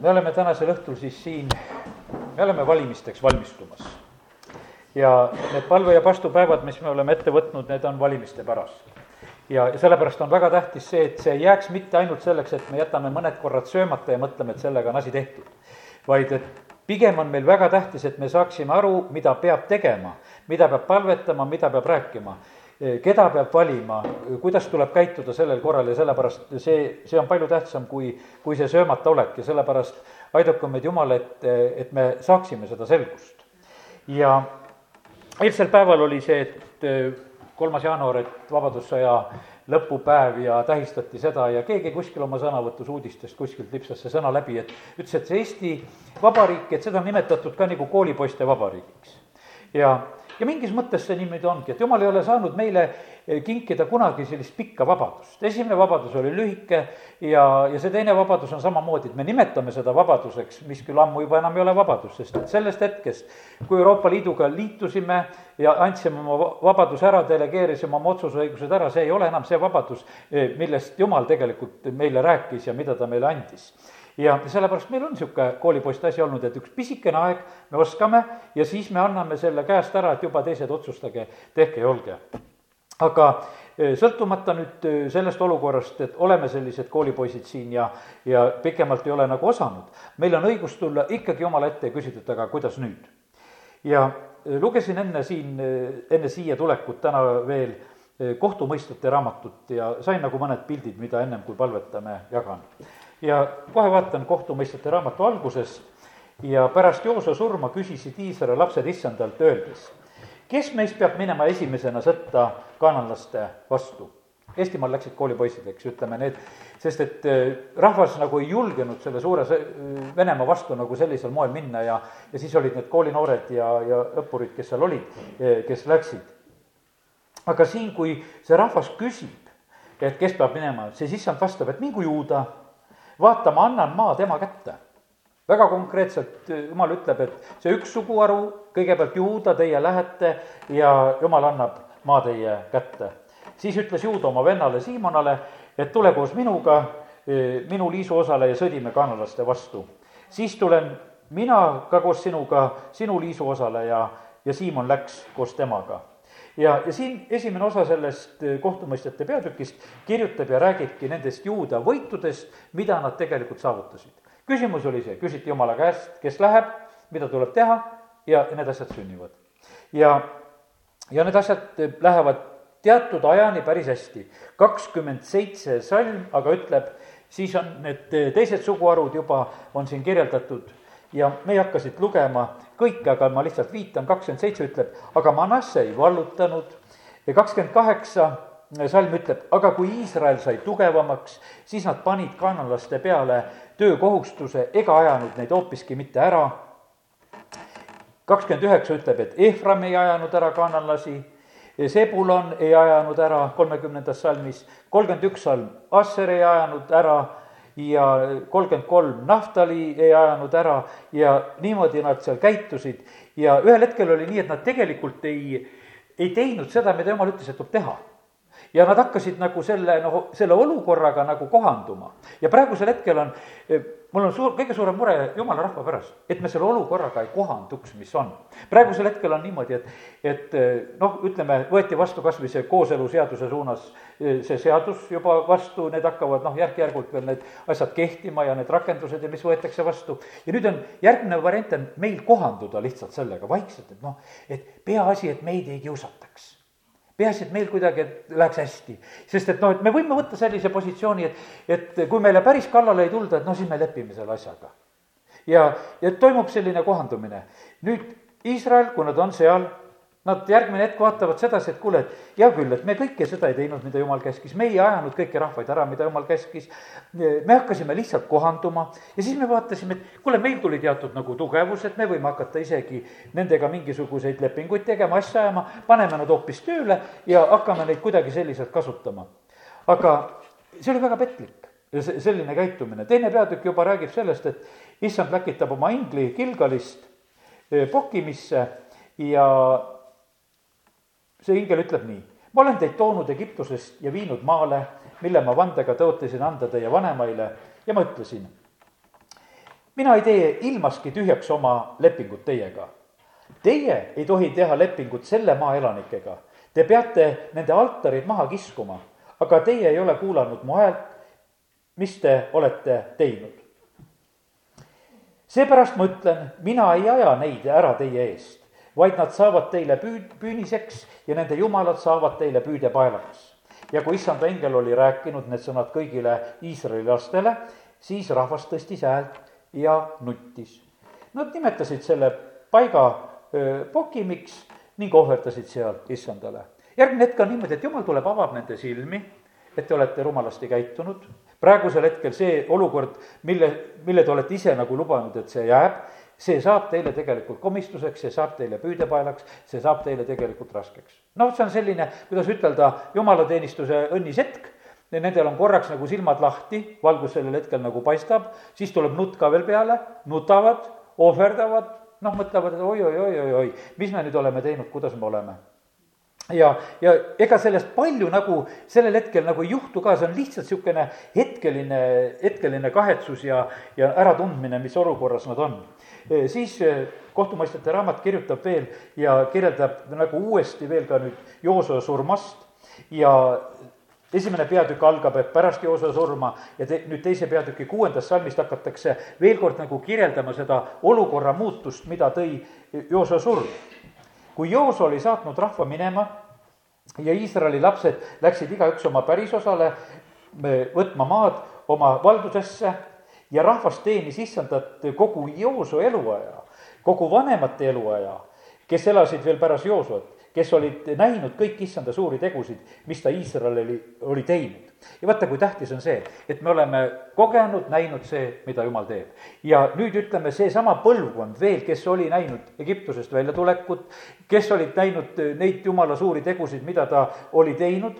me oleme tänasel õhtul siis siin, me oleme valimisteks valmistumas. ja need palve- ja pastupäevad, mis me oleme ette võtnud, need on valimiste pärast. ja sellepärast on väga tähtis see, et see ei jääks mitte ainult selleks, et me jätame mõned korrad söömata ja mõtleme, et sellega on asi tehtud, vaid et pigem on meil väga tähtis, et me saaksime aru, mida peab tegema, mida peab palvetama, mida peab rääkima keda peab valima, kuidas tuleb käituda sellel korral ja sellepärast see, see on palju tähtsam kui, kui see söömata olek ja sellepärast aidaku meid Jumal, et, et me saaksime seda selgust. ja eilsel päeval oli see, et kolmas jaanuar, et Vabadussõja lõpupäev ja tähistati seda ja keegi kuskil oma sõnavõtus uudistest kuskilt lipsas see sõna läbi, et ütles, et see Eesti Vabariik, et seda on nimetatud ka nagu koolipoiste vabariigiks. ja ja mingis mõttes see niimoodi ongi, et jumal ei ole saanud meile eh, kinkida kunagi sellist pikka vabadust. esimene vabadus oli lühike ja, ja see teine vabadus on samamoodi, et me nimetame seda vabaduseks, mis küll ammu juba enam ei ole vabadus, sest et sellest hetkest, kui Euroopa Liiduga liitusime ja andsime oma vabaduse ära, delegeerisime oma otsusõigused ära, see ei ole enam see vabadus, eh, millest Jumal tegelikult meile rääkis ja mida ta meile andis ja sellepärast meil on niisugune koolipoiste asi olnud, et üks pisikene aeg me oskame ja siis me anname selle käest ära, et juba teised otsustage, tehke ja olge. aga e, sõltumata nüüd e, sellest olukorrast, et oleme sellised koolipoisid siin ja, ja pikemalt ei ole nagu osanud, meil on õigus tulla ikkagi Jumala ette ja küsida, et aga kuidas nüüd? ja e, lugesin enne siin, enne siia tulekut täna veel kohtumõistjate raamatut ja sain nagu mõned pildid, mida ennem kui palvetame, jagan ja kohe vaatan kohtumõistjate raamatu algusest ja pärast Jooso surma küsisid Iisraeli lapsed issandalt öeldes, kes meist peab minema esimesena sõtta kananlaste vastu? Eestimaal läksid koolipoisid, eks, ütleme need, sest et äh, rahvas nagu ei julgenud selle suure Venemaa vastu nagu sellisel moel minna ja, ja siis olid need koolinoored ja, ja õppurid, kes seal olid, äh, kes läksid. aga siin, kui see rahvas küsib, et kes peab minema, siis issand vastab, et mingu juuda vaata, ma annan maa tema kätte. väga konkreetselt jumal ütleb, et see üks suguharu, kõigepealt juuda, teie lähete ja jumal annab maa teie kätte. siis ütles juuda oma vennale Siimonale, et tule koos minuga, e, minu liisuosale ja sõdime kanalaste vastu. siis tulen mina ka koos sinuga sinu liisuosale ja, ja Siimon läks koos temaga ja, ja siin esimene osa sellest eh, kohtumõistjate peatükist kirjutab ja räägibki nendest juuda võitudest, mida nad tegelikult saavutasid. küsimus oli see, küsiti Jumala käest, kes läheb, mida tuleb teha ja need asjad sünnivad. ja, ja need asjad eh, lähevad teatud ajani päris hästi. kakskümmend seitse salm aga ütleb, siis on need eh, teised suguharud juba, on siin kirjeldatud ja me ei hakka siit lugema kõike, aga ma lihtsalt viitan, kakskümmend seitse ütleb, aga Manasse ei vallutanud ja kakskümmend kaheksa salm ütleb, aga kui Iisrael sai tugevamaks, siis nad panid kanalaste peale töökohustuse ega ajanud neid hoopiski mitte ära. kakskümmend üheksa ütleb, et Ehram ei ajanud ära kanalasi, Sebulon ei ajanud ära kolmekümnendas salmis, kolmkümmend üks salm, Asser ei ajanud ära ja kolmkümmend kolm Naftali ei ajanud ära ja niimoodi nad seal käitusid. ja ühel hetkel oli nii, et nad tegelikult ei, ei teinud seda, mida jumal ütles, et tuleb teha ja nad hakkasid nagu selle, noh, selle olukorraga nagu kohanduma. ja praegusel hetkel on, eh, mul on suur, kõige suurem mure jumala rahva pärast, et me selle olukorraga ei kohanduks, mis on. praegusel hetkel on niimoodi, et, et eh, noh, ütleme, võeti vastu kas või see kooseluseaduse suunas eh, see seadus juba vastu, need hakkavad noh, järk-järgult veel need asjad kehtima ja need rakendused ja mis võetakse vastu. ja nüüd on järgmine variant on meil kohanduda lihtsalt sellega vaikselt, et noh, et peaasi, et meid ei kiusataks peaasi, et meil kuidagi läheks hästi. sest et noh, et me võime võtta sellise positsiooni, et, et kui meile päris kallale ei tulda, et noh, siis me lepime selle asjaga. ja, ja toimub selline kohandumine. nüüd Iisrael, kui nad on seal Nad järgmine hetk vaatavad sedasi, et kuule, et hea küll, et me kõike seda ei teinud, mida jumal käskis, me ei ajanud kõiki rahvaid ära, mida jumal käskis. me hakkasime lihtsalt kohanduma ja siis me vaatasime, et kuule, meil tuli teatud nagu tugevus, et me võime hakata isegi nendega mingisuguseid lepinguid tegema, asja ajama, paneme nad hoopis tööle ja hakkame neid kuidagi selliselt kasutama. aga see oli väga petlik ja see, selline käitumine, teine peatükk juba räägib sellest, et issand läkitab oma ingli Gilgalist eh, pokkimisse ja see ingel ütleb nii, ma olen teid toonud Egiptusest ja viinud maale, mille ma vandega tõotasin anda teie vanemaile ja ma ütlesin, mina ei tee ilmaski tühjaks oma lepingut teiega. Teie ei tohi teha lepingut selle maa elanikega. Te peate nende altarid maha kiskuma, aga teie ei ole kuulanud mu häält, mis te olete teinud. seepärast ma ütlen, mina ei aja neid ära teie eest, vaid nad saavad teile püü-, püüniseks ja nende jumalad saavad teile püüdepaelaks. ja kui issanda ingel oli rääkinud need sõnad kõigile Iisraeli lastele, siis rahvas tõstis häält ja nuttis. Nad nimetasid selle paiga pokimiks ning ohverdasid seal issandale. järgmine hetk on niimoodi, et jumal tuleb, avab nende silmi, et te olete rumalasti käitunud, praegusel hetkel see olukord, mille, mille te olete ise nagu lubanud, et see jääb, see saab teile tegelikult komistuseks, see saab teile püüdepaelaks, see saab teile tegelikult raskeks. noh, see on selline, kuidas ütelda, jumalateenistuse õnnis hetk, nendel on korraks nagu silmad lahti, valgus sellel hetkel nagu paistab, siis tuleb nutt ka veel peale, nutavad, ohverdavad, noh, mõtlevad, et oi-oi-oi-oi-oi, mis me nüüd oleme teinud, kuidas me oleme ja, ja ega sellest palju nagu sellel hetkel nagu ei juhtu ka, see on lihtsalt niisugune hetkeline, hetkeline kahetsus ja, ja äratundmine, mis olukorras nad on. Siis e, kohtumõistjate raamat kirjutab veel ja kirjeldab nagu uuesti veel ka nüüd Jooso surmast. Ja esimene peatükk algab, et pärast Jooso surma ja te, nüüd teise peatüki kuuendast salmist hakatakse veel kord nagu kirjeldama seda olukorra muutust, mida tõi Jooso surm. Kui Joos oli saatnud rahva minema ja Iisraeli lapsed läksid igaüks oma pärisosale võtma maad oma valdusesse ja rahvas teenis issandat kogu Jooso eluaja, kogu vanemate eluaja, kes elasid veel pärast Joosot kes olid näinud kõiki issanda suuri tegusid, mis ta Iisraelile oli teinud. ja vaata, kui tähtis on see, et me oleme kogenud, näinud see, mida jumal teeb. ja nüüd ütleme, seesama põlvkond veel, kes oli näinud Egiptusest väljatulekut, kes olid näinud neid jumala suuri tegusid, mida ta oli teinud,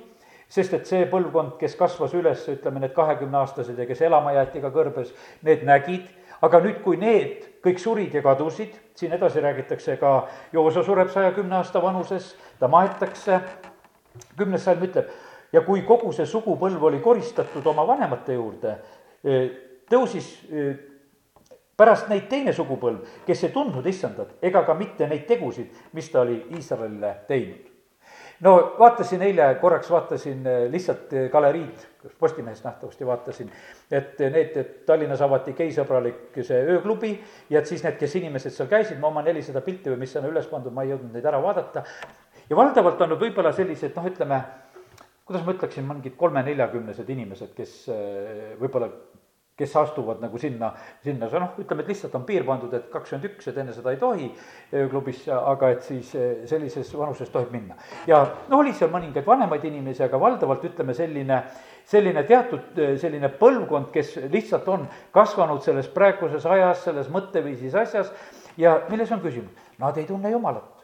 sest et see põlvkond, kes kasvas üles, ütleme, need kahekümneaastased ja kes elama jäeti ka kõrbes, need nägid. Aga nüüd, kui need kõik surid ja kadusid, siin edasi räägitakse ka, Jooso sureb saja kümne aasta vanuses, ta maetakse, kümnes salm ütleb, ja kui kogu see sugupõlv oli koristatud oma vanemate juurde, tõusis pärast neid teine sugupõlv, kes ei tundnud issandat ega ka mitte neid tegusid, mis ta oli Iisraelile teinud no vaatasin eile, korraks vaatasin eh, lihtsalt eh, galeriid, Postimehest nähtavasti vaatasin, et eh, need, et Tallinnas avati geisõbralik see ööklubi ja et siis need, kes inimesed seal käisid, ma oma nelisada pilti või mis on üles pandud, ma ei jõudnud neid ära vaadata, ja valdavalt on võib-olla sellised noh, ütleme, kuidas ma ütleksin, mingid kolme-neljakümnesed inimesed, kes võib-olla kes astuvad nagu sinna, sinna, see noh, ütleme, et lihtsalt on piir pandud, et kakskümmend üks, et enne seda ei tohi klubis, aga et siis eh, sellises vanuses tohib minna. ja no oli seal mõningaid vanemaid inimesi, aga valdavalt ütleme selline, selline teatud eh, selline põlvkond, kes lihtsalt on kasvanud selles praeguses ajas, selles mõtteviisis asjas ja milles on küsimus? Nad ei tunne Jumalat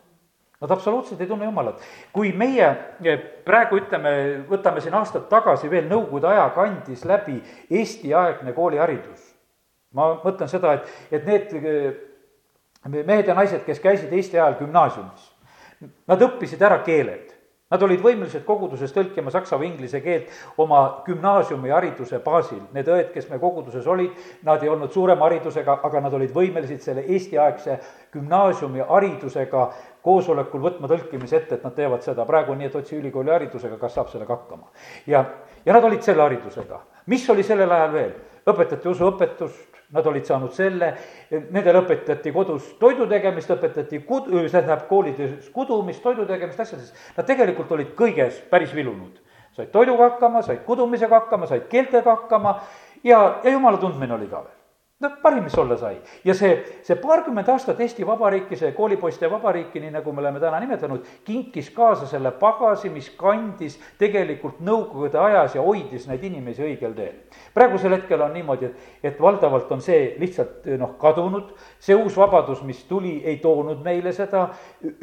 Nad absoluutselt ei tunne Jumalat. kui meie eh, praegu ütleme, võtame siin aastad tagasi veel Nõukogude aja kandis läbi Eesti-aegne kooliharidus, ma mõtlen seda, et, et need eh, mehed ja naised, kes käisid Eesti ajal gümnaasiumis, nad õppisid ära keeled Nad olid võimelised koguduses tõlkima saksa või inglise keelt oma gümnaasiumihariduse baasil. Need õed, kes me koguduses olid, nad ei olnud suurema haridusega, aga nad olid võimelised selle eestiaegse gümnaasiumiharidusega koosolekul võtma tõlkimise ette, et nad teevad seda. praegu on nii, et otsi ülikooli haridusega, kas saab sellega hakkama. ja, ja nad olid selle haridusega. mis oli sellel ajal veel? õpetati usuõpetust, nad olid saanud selle, nendele õpetati kodus toidu tegemist, õpetati kud-, tähendab koolides kudumist, toidu tegemist, asjades. Nad tegelikult olid kõiges päris vilunud. said toiduga hakkama, said kudumisega hakkama, said keeltega hakkama ja, ja jumala tundmine oli ka veel noh, parim, mis olla sai. ja see, see paarkümmend aastat Eesti Vabariiki, see koolipoiste vabariiki, nii nagu me oleme täna nimetanud, kinkis kaasa selle pagasi, mis kandis tegelikult Nõukogude ajas ja hoidis neid inimesi õigel teel. praegusel hetkel on niimoodi, et, et valdavalt on see lihtsalt noh, kadunud, see uus vabadus, mis tuli, ei toonud meile seda,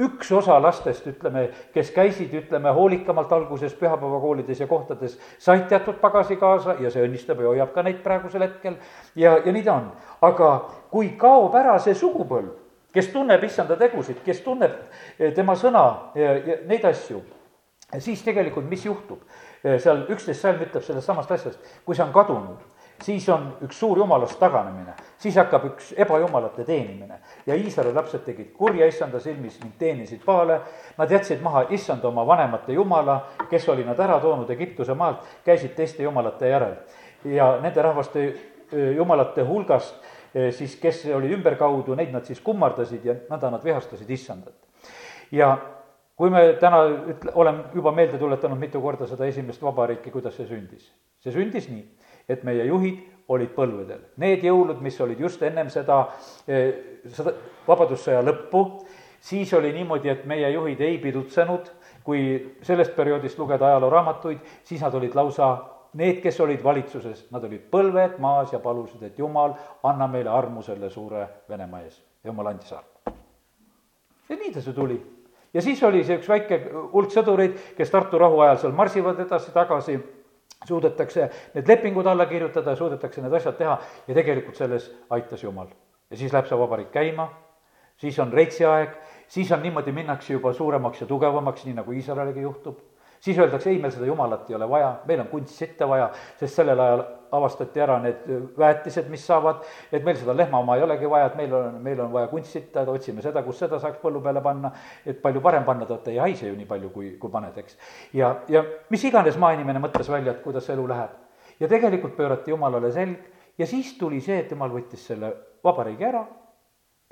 üks osa lastest, ütleme, kes käisid, ütleme, hoolikamalt alguses pühapäevakoolides ja kohtades, said teatud pagasi kaasa ja see õnnistab ja hoiab ka neid praegusel hetkel ja, ja nii ta on, aga kui kaob ära see sugupõlv, kes tunneb issanda tegusid, kes tunneb eh, tema sõna ja, ja neid asju, siis tegelikult mis juhtub? Eh, seal üksteist salm ütleb sellest samast asjast, kui see on kadunud, siis on üks suur jumalast taganemine, siis hakkab üks ebajumalate teenimine. ja Iisraeli lapsed tegid kurja issanda silmis ning teenisid Paale, nad jätsid maha issanda oma vanemate jumala, kes oli nad ära toonud Egiptuse maalt, käisid teiste jumalate järel. ja nende rahvaste jumalate hulgast siis, kes olid ümberkaudu, neid nad siis kummardasid ja nõnda nad vihastasid issandat. ja kui me täna ütle, olen juba meelde tuletanud mitu korda seda esimest vabariiki, kuidas see sündis. see sündis nii, et meie juhid olid põlvedel. Need jõulud, mis olid just ennem seda, seda Vabadussõja lõppu, siis oli niimoodi, et meie juhid ei pidutsenud, kui sellest perioodist lugeda ajalooraamatuid, siis nad olid lausa need, kes olid valitsuses, nad olid põlved maas ja palusid, et jumal, anna meile armu selle suure Venemaa ees. jumal andis armu. ja nii ta see tuli ja siis oli see üks väike hulk sõdureid, kes Tartu rahu ajal seal marsivad edasi-tagasi, suudetakse need lepingud alla kirjutada, suudetakse need asjad teha ja tegelikult selles aitas Jumal. ja siis läheb see vabariik käima, siis on Reitsi aeg, siis on niimoodi, minnakse juba suuremaks ja tugevamaks, nii nagu Iisraeliga juhtub siis öeldakse, ei, meil seda jumalat ei ole vaja, meil on kunstsitte vaja, sest sellel ajal avastati ära need väetised, mis saavad, et meil seda lehma oma ei olegi vaja, et meil on, meil on vaja kunstsitta, otsime seda, kus seda saaks põllu peale panna, et palju parem panna, ta ei haise ju nii palju, kui, kui paned, eks. ja, ja mis iganes maainimene mõtles välja, et kuidas elu läheb. ja tegelikult pöörati jumalale selg ja siis tuli see, et jumal võttis selle vabariigi ära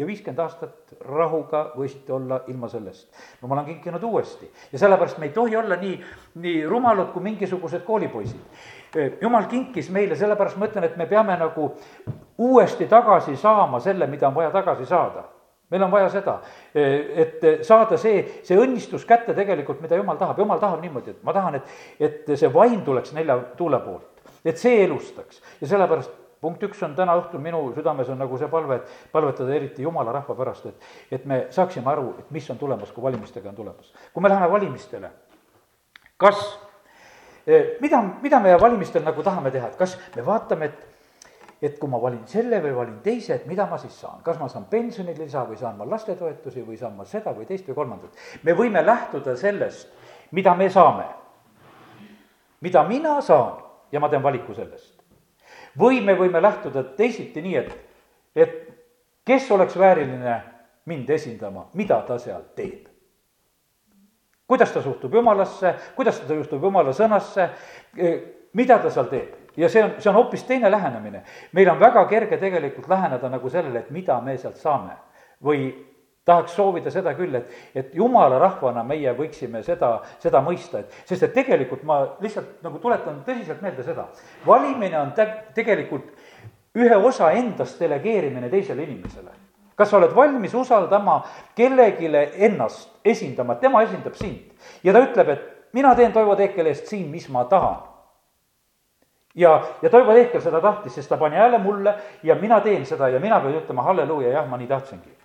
ja viiskümmend aastat rahuga võisite olla ilma sellest. jumal on kinkinud uuesti ja sellepärast me ei tohi olla nii, nii rumalad kui mingisugused koolipoisid. jumal kinkis meile, sellepärast ma ütlen, et me peame nagu uuesti tagasi saama selle, mida on vaja tagasi saada meil on vaja seda, et saada see, see õnnistus kätte tegelikult, mida jumal tahab, jumal tahab niimoodi, et ma tahan, et, et see vaim tuleks nelja tuule poolt. et see elustaks ja sellepärast punkt üks on täna õhtul minu südames on nagu see palve, et palvetada eriti jumala rahva pärast, et, et me saaksime aru, et mis on tulemas, kui valimistega on tulemas. kui me läheme valimistele, kas, eh, mida, mida me valimistel nagu tahame teha, et kas me vaatame, et et kui ma valin selle või valin teise, et mida ma siis saan, kas ma saan pensionilisa või saan ma lastetoetusi või saan ma seda või teist või kolmandat. me võime lähtuda sellest, mida me saame, mida mina saan ja ma teen valiku sellest või me võime lähtuda teisiti nii, et, et kes oleks vääriline mind esindama, mida ta seal teeb. kuidas ta suhtub jumalasse, kuidas ta suhtub jumala sõnasse, e, mida ta seal teeb ja see on, see on hoopis teine lähenemine. meil on väga kerge tegelikult läheneda nagu sellele, et mida me sealt saame või tahaks soovida seda küll, et, et jumala rahvana meie võiksime seda, seda mõista, et sest et tegelikult ma lihtsalt nagu tuletan tõsiselt meelde seda, valimine on tä-, tegelikult ühe osa endast delegeerimine teisele inimesele. kas sa oled valmis usaldama kellelegi ennast esindama, tema esindab sind. Ja ta ütleb, et mina teen Toivo Teekele eest siin, mis ma tahan. Ja, ja Toivo Teekel seda tahtis, sest ta pani hääle mulle ja mina teen seda ja mina pean ütlema halleluuja, jah, ma nii tahtsingi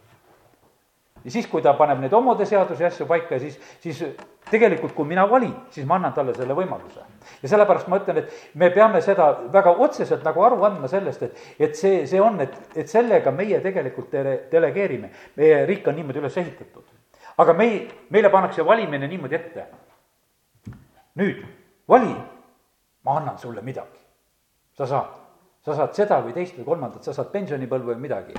ja siis, kui ta paneb neid omade seadusi ja asju paika, siis, siis tegelikult, kui mina valin, siis ma annan talle selle võimaluse. ja sellepärast ma ütlen, et me peame seda väga otseselt nagu aru andma sellest, et, et see, see on, et, et sellega meie tegelikult dele-, delegeerime. meie riik on niimoodi üles ehitatud. aga mei-, meile pannakse valimine niimoodi ette. nüüd, vali, ma annan sulle midagi. sa saad sa saad seda või teist või kolmandat, sa saad pensionipõlve või midagi.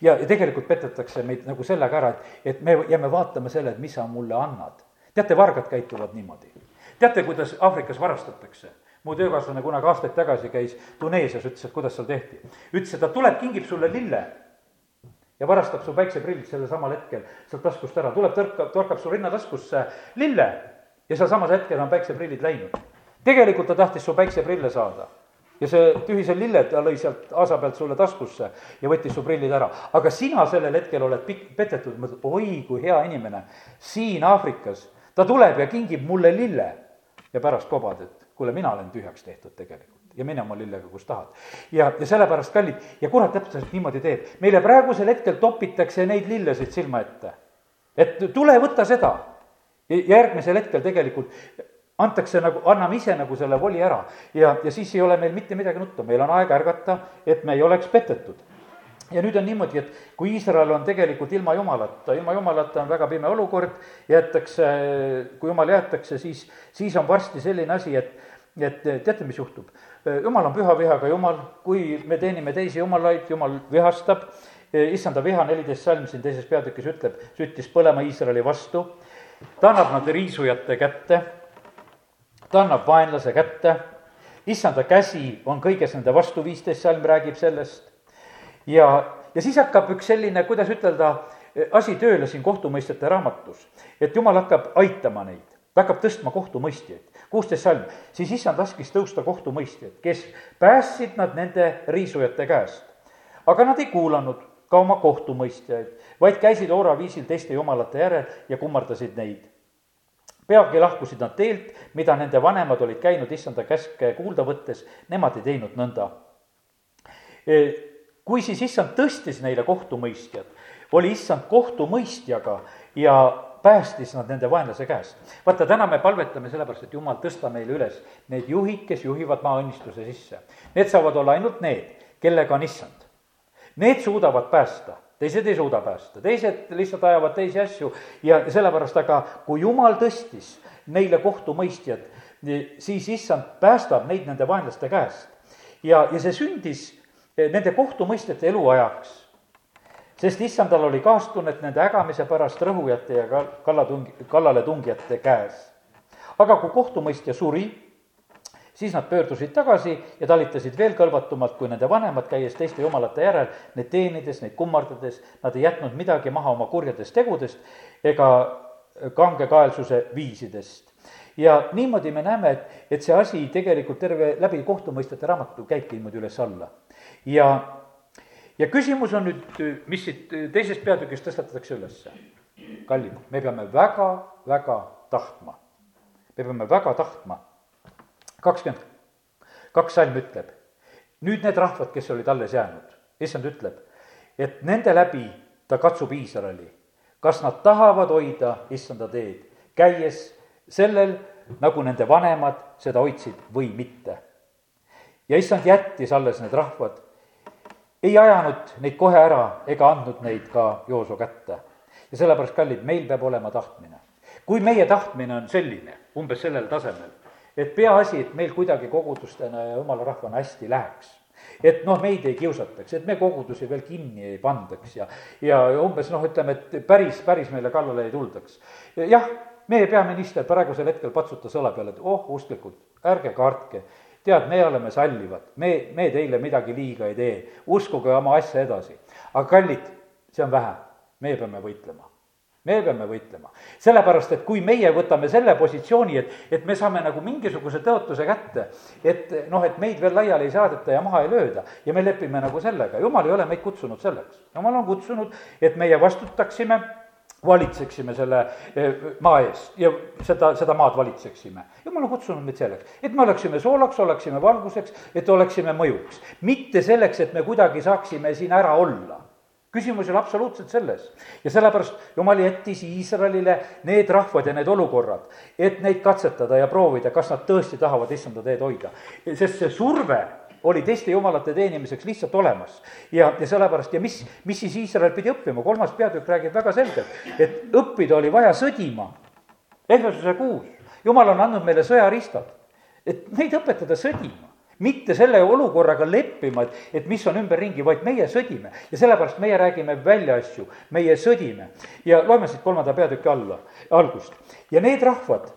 ja, ja tegelikult petetakse meid nagu sellega ära, et, et me jääme vaatama selle, et mis sa mulle annad. teate, vargad käituvad niimoodi. teate, kuidas Aafrikas varastatakse? mu töökaaslane kunagi aastaid tagasi käis Tuneesias, ütles, et kuidas seal tehti. ütles, et ta tuleb, kingib sulle lille ja varastab su päikseprillid sellel samal hetkel sealt taskust ära, tuleb, tõrkab, torkab su rinnataskusse lille ja sealsamal hetkel on päikseprillid läinud. tegelikult ta tahtis su päikseprille saada ja see tühise lille ta lõi sealt aasa pealt sulle taskusse ja võttis su prillid ära. aga sina sellel hetkel oled pik-, petetud, mõtled, oi kui hea inimene, siin Aafrikas, ta tuleb ja kingib mulle lille. ja pärast kobad, et kuule, mina olen tühjaks tehtud tegelikult ja mine oma lillega, kus tahad. ja, ja sellepärast, kallid, ja kurat täpselt niimoodi teeb. meile praegusel hetkel topitakse neid lillesid silma ette. et tule, võta seda. järgmisel hetkel tegelikult antakse nagu, anname ise nagu selle voli ära. Ja, ja siis ei ole meil mitte midagi nutta, meil on aeg ärgata, et me ei oleks petetud. Ja nüüd on niimoodi, et kui Iisrael on tegelikult ilma jumalata, ilma jumalata on väga pime olukord, jäetakse, kui jumal jäetakse, siis, siis on varsti selline asi, et, et teate, mis juhtub? jumal on püha vihaga jumal, kui me teenime teisi jumalaid, jumal vihastab, issanda viha, neliteist salm siin teises peatükis ütleb, süttis põlema Iisraeli vastu, ta annab nad riisujate kätte, ta annab vaenlase kätte, issanda käsi on kõiges nende vastu, viisteist salm räägib sellest, ja, ja siis hakkab üks selline, kuidas ütelda, asi tööle siin kohtumõistjate raamatus, et jumal hakkab aitama neid ta hakkab tõstma kohtumõistjaid. kuusteist salm, siis issand laskis tõusta kohtumõistjaid, kes päästsid nad nende riisujate käest. aga nad ei kuulanud ka oma kohtumõistjaid, vaid käisid ooraviisil teiste jumalate järel ja kummardasid neid. Peagi lahkusid nad teelt, mida nende vanemad olid käinud issanda käske kuulda võttes, nemad ei teinud nõnda. E, kui siis issand tõstis neile kohtumõistjad, oli issand kohtumõistjaga ja päästis nad nende vaenlase käest. vaata, täna me palvetame sellepärast, et jumal, tõsta meile üles need juhid, kes juhivad maaõnnistuse sisse. Need saavad olla ainult need, kellega on issand. Need suudavad päästa, teised ei suuda päästa, teised lihtsalt ajavad teisi asju ja sellepärast, aga kui jumal tõstis neile kohtumõistjad, siis issand päästab neid nende vaenlaste käest. ja, ja see sündis nende kohtumõistjate eluajaks sest issandal oli kaastunnet nende ägamise pärast rõhujate ja ka kallatung-, kallaletungijate käes. aga kui kohtumõistja suri, siis nad pöördusid tagasi ja talitasid veel kõlvatumalt kui nende vanemad, käies teiste jumalate järel, neid teenides, neid kummardades, nad ei jätnud midagi maha oma kurjadest tegudest ega kangekaelsuse viisidest. ja niimoodi me näeme, et, et see asi tegelikult terve läbi kohtumõistjate raamatu käibki niimoodi üles-alla. ja ja küsimus on nüüd, mis siit teisest peatükist tõstatatakse ülesse. kallid, me peame väga, väga tahtma. me peame väga tahtma. Kakskümmend kaks salm ütleb, nüüd need rahvad, kes olid alles jäänud, issand ütleb, et nende läbi ta katsub Iisraeli, kas nad tahavad hoida issanda teed, käies sellel, nagu nende vanemad seda hoidsid või mitte. ja issand jättis alles need rahvad ei ajanud neid kohe ära ega andnud neid ka Jooso kätte. ja sellepärast, kallid, meil peab olema tahtmine. kui meie tahtmine on selline, umbes sellel tasemel, et peaasi, et meil kuidagi kogudustena ja jumala rahvana hästi läheks, et noh, meid ei kiusataks, et me kogudusi veel kinni ei pandaks ja, ja umbes noh, ütleme, et päris, päris meile kallale ei tuldaks. jah, meie peaminister praegusel hetkel patsutas õla peale, et oh, usklikud, ärge kartke. Tead, me oleme sallivad, me, me teile midagi liiga ei tee, uskuge oma asja edasi. aga kallid, see on vähe, meie peame võitlema me peame võitlema, sellepärast et kui meie võtame selle positsiooni, et, et me saame nagu mingisuguse tõotuse kätte, et noh, et meid veel laiali ei saadeta ja maha ei lööda ja me lepime nagu sellega, jumal ei ole meid kutsunud selleks. jumal on kutsunud, et meie vastutaksime valitseksime selle eh, maa eest ja seda, seda maad valitseksime. jumal on kutsunud meid selleks, et me oleksime soolaks, oleksime valguseks, et oleksime mõjuks. mitte selleks, et me kuidagi saaksime siin ära olla. Küsimus ei ole absoluutselt selles. ja sellepärast Jumal jättis Iisraelile need rahvad ja need olukorrad, et neid katsetada ja proovida, kas nad tõesti tahavad issanda teed hoida. sest see surve oli teiste jumalate teenimiseks lihtsalt olemas. ja, ja sellepärast ja mis, mis siis Iisrael pidi õppima, kolmas peatükk räägib väga selgelt, et õppida oli vaja sõdima. Ehvesuse kuus, jumal on andnud meile sõjariistad, et meid õpetada sõdima mitte selle olukorraga leppima, et, et mis on ümberringi, vaid meie sõdime. ja sellepärast meie räägime välja asju, meie sõdime. ja loeme siit kolmanda peatüki alla, algust. ja need rahvad,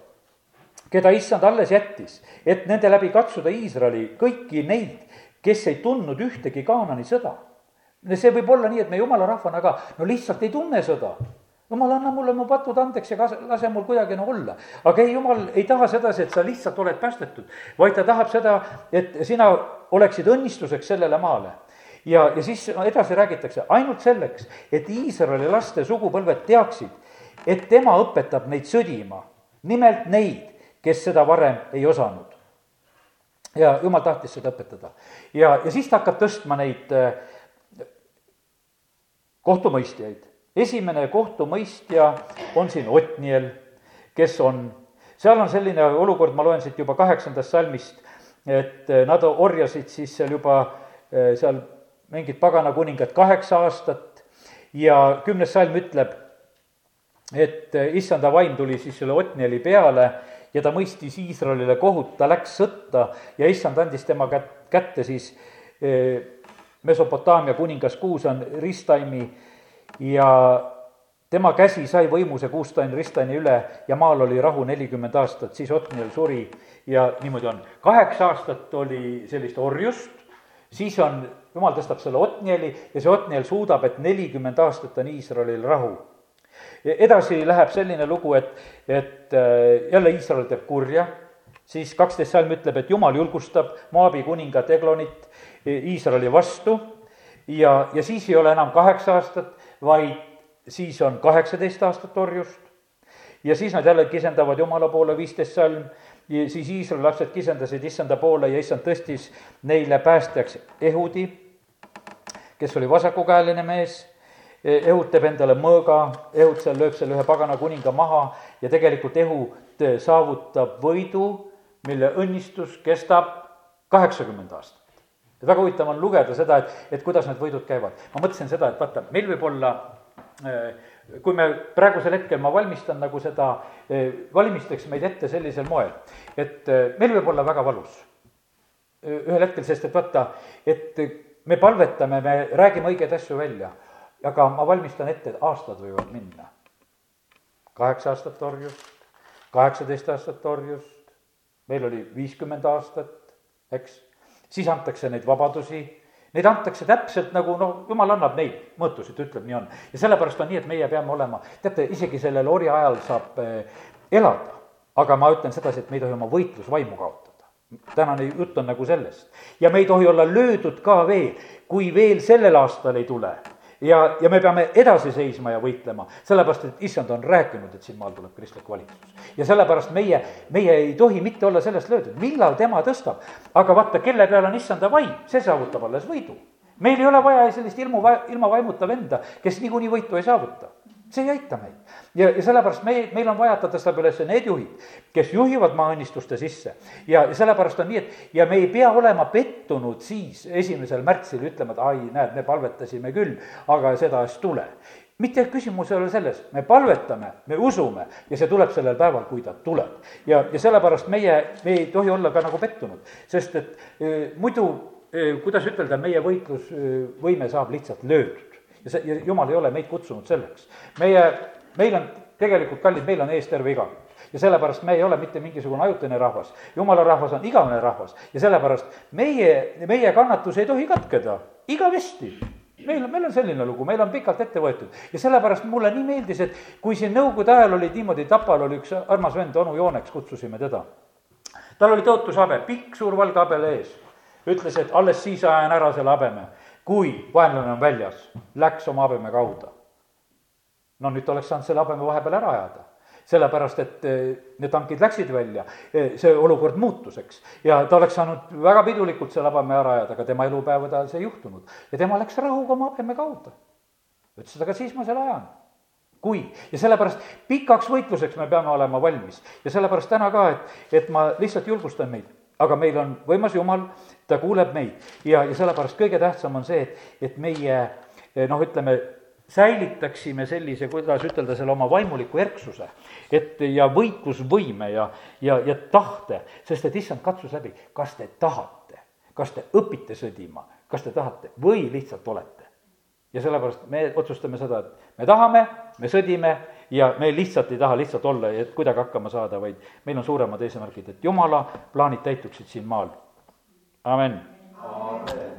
keda issand alles jättis, et nende läbi katsuda Iisraeli kõiki neid, kes ei tundnud ühtegi Kaanani sõda. see võib olla nii, et me jumala rahvana ka no lihtsalt ei tunne sõda jumal, anna mulle mu patud andeks ja kas, lase mul kuidagi no olla. aga ei, jumal ei taha sedasi, et sa lihtsalt oled päästetud, vaid ta tahab seda, et sina oleksid õnnistuseks sellele maale. ja, ja siis edasi räägitakse ainult selleks, et Iisraeli laste sugupõlved teaksid, et tema õpetab neid sõdima, nimelt neid, kes seda varem ei osanud. ja jumal tahtis seda õpetada. ja, ja siis ta hakkab tõstma neid äh, kohtumõistjaid. Esimene kohtumõistja on siin Otniel, kes on, seal on selline olukord, ma loen siit juba kaheksandast salmist, et äh, nad orjasid siis seal juba äh, seal mingid pagana kuningad kaheksa aastat ja kümnes salm ütleb, et issanda vaim tuli siis selle Otnieli peale ja ta mõistis Iisraelile kohut, ta läks sõtta ja issand andis tema kät-, kätte siis Mesopotaamia kuningas Kuusan Ristaimi ja tema käsi sai võimu see Kuustain Ristaini üle ja maal oli rahu nelikümmend aastat, siis Otniel suri ja niimoodi on. kaheksa aastat oli sellist orjust, siis on, jumal tõstab selle Otnieli ja see Otniel suudab, et nelikümmend aastat on Iisraelil rahu. edasi läheb selline lugu, et, et äh, jälle Iisrael teeb kurja, siis kaksteist salm ütleb, et jumal julgustab Moabi kuningat Eglonit Iisraeli vastu. Ja, ja siis ei ole enam kaheksa aastat, vaid siis on kaheksateist aastat orjust. Ja siis nad jälle kisendavad Jumala poole, viisteist salm, siis Iisraeli lapsed kisendasid issanda poole ja issand tõstis neile päästjaks Ehudi, kes oli vasakukäeline mees, Ehud teeb endale mõõga, Ehud seal lööb selle ühe pagana kuninga maha ja tegelikult Ehud saavutab võidu, mille õnnistus kestab kaheksakümmend aastat ja väga huvitav on lugeda seda, et, et kuidas need võidud käivad. ma mõtlesin seda, et vaata, meil võib olla äh, kui me praegusel hetkel, ma valmistan nagu seda, äh, valimisteks meid ette sellisel moel, et äh, meil võib olla väga valus ühel hetkel, sest et vaata, et me palvetame, me räägime õigeid asju välja, aga ma valmistan ette, et aastad võivad minna. kaheksa aastat orjust, kaheksateist aastat orjust, meil oli viiskümmend aastat, eks siis antakse neid vabadusi, neid antakse täpselt nagu noh, jumal annab neid mõõtusid, ütleb, nii on. ja sellepärast on nii, et meie peame olema, teate, isegi sellel orja ajal saab eh, elada, aga ma ütlen sedasi, et me ei tohi oma võitlusvaimu kaotada tänane jutt on nagu sellest. ja me ei tohi olla löödud ka veel, kui veel sellel aastal ei tule ja, ja me peame edasi seisma ja võitlema, sellepärast et issand on rääkinud, et siin maal tuleb kristlik valitsus. ja sellepärast meie, meie ei tohi mitte olla sellest löödud, millal tema tõstab. aga vaata, kelle peal on issanda vaim, see saavutab alles võidu. meil ei ole vaja sellist ilmu, ilma vaimuta venda, kes niikuinii võitu ei saavuta see ei aita meid. ja, ja sellepärast me, meil on vaja, et ta tõstab üles need juhid, kes juhivad maaõnnistuste sisse. ja, sellepärast on nii, et ja me ei pea olema pettunud siis esimesel märtsil ütlema, et ai, näed, me palvetasime küll, aga seda ei tule mitte küsimus ei ole selles, me palvetame, me usume ja see tuleb sellel päeval, kui ta tuleb. ja, ja sellepärast meie, me ei tohi olla ka nagu pettunud, sest et e, muidu e, kuidas ütelda, meie võitlusvõime saab lihtsalt löödud ja see, ja jumal ei ole meid kutsunud selleks. meie, meil on tegelikult, kallid, meil on ees terve igavik ja sellepärast me ei ole mitte mingisugune ajutine rahvas. jumala rahvas on igavene rahvas ja sellepärast meie, meie kannatus ei tohi katkeda igavesti meil, meil on selline lugu, meil on pikalt ette võetud ja sellepärast mulle nii meeldis, et kui siin nõukogude ajal oli niimoodi, Tapal oli üks armas vend, onu Jooneks kutsusime teda. tal oli tõotushabe, pikk suur valge habele ees. ütles, et alles siis ajan ära selle habeme kui vaenlane on väljas, läks oma habeme kaudu. no nüüd oleks saanud selle habeme vahepeal ära ajada sellepärast, et eh, need tankid läksid välja, eh, see olukord muutus, eks. ja ta oleks saanud väga pidulikult selle habeme ära ajada, aga tema elupäevade ajal see ei juhtunud. ja tema läks rahuga oma habeme kaudu. ütles, et aga siis ma selle ajan. kui, ja sellepärast pikaks võitluseks me peame olema valmis. ja sellepärast täna ka, et, et ma lihtsalt julgustan meid, aga meil on võimas Jumal, ta kuuleb meid ja, ja sellepärast kõige tähtsam on see, et, et meie noh, ütleme, säilitaksime sellise, kuidas ütelda, selle oma vaimuliku erksuse, et ja võitlusvõime ja, ja, ja tahte, sest et issand katsus läbi, kas te tahate, kas te õpite sõdima, kas te tahate või lihtsalt olete. Ja sellepärast me otsustame seda, et me tahame, me sõdime ja me lihtsalt ei taha lihtsalt olla ja kuidagi hakkama saada, vaid meil on suuremad eesmärgid, et jumala plaanid täituksid siin maal. Amen, amen..